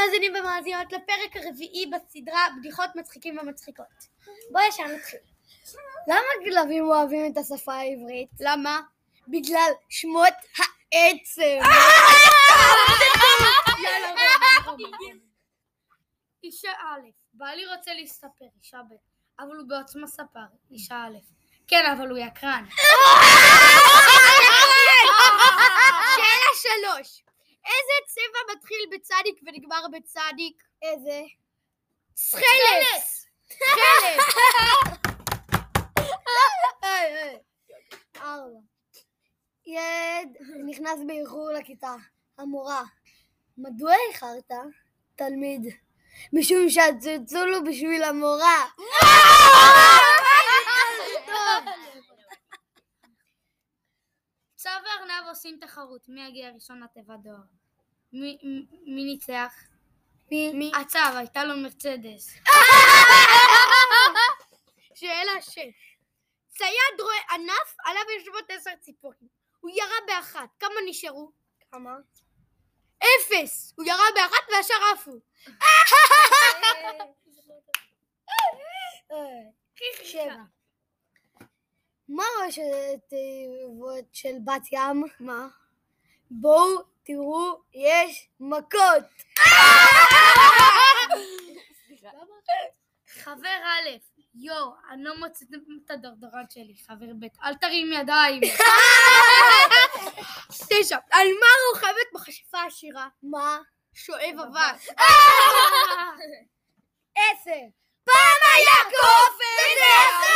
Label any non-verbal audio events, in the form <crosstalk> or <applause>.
מאזינים ומאזינות לפרק הרביעי בסדרה בדיחות מצחיקים ומצחיקות. בואו ישר נתחיל. למה גלבים אוהבים את השפה העברית? למה? בגלל שמות העצם. אישה א', בעלי רוצה להסתפר, אישה ב', אבל הוא בעוצמה ספר, אישה א', כן, אבל הוא יקרן. <laughs> שאלה שלוש, איזה צבע מתחיל בצדיק ונגמר בצדיק? איזה? סחלס! סחלס! ארבע. ילד נכנס באיחור לכיתה. המורה, מדוע איחרת? תלמיד, משום שהצלצול הוא בשביל המורה. עושים תחרות, מי יגיע ראשון לתיבת דואר? מי- מי מי ניצח? מי? הצו, הייתה לו מרצדס. שאלה שש. צייד רואה ענף, עליו יושבות עשר ציפורים. הוא ירה באחת, כמה נשארו? כמה? אפס! הוא ירה באחת והשאר עפו. שבע. מה ראש התיבות של בת ים? מה? בואו תראו, יש מכות. חבר א', יו, אני לא מוצאת את הדרדרן שלי. חבר ב', אל תרים ידיים. תשע, על מה רוכבת מכשפה עשירה? מה? שואב אבק. עשר, פעם היה קוף, הסוף!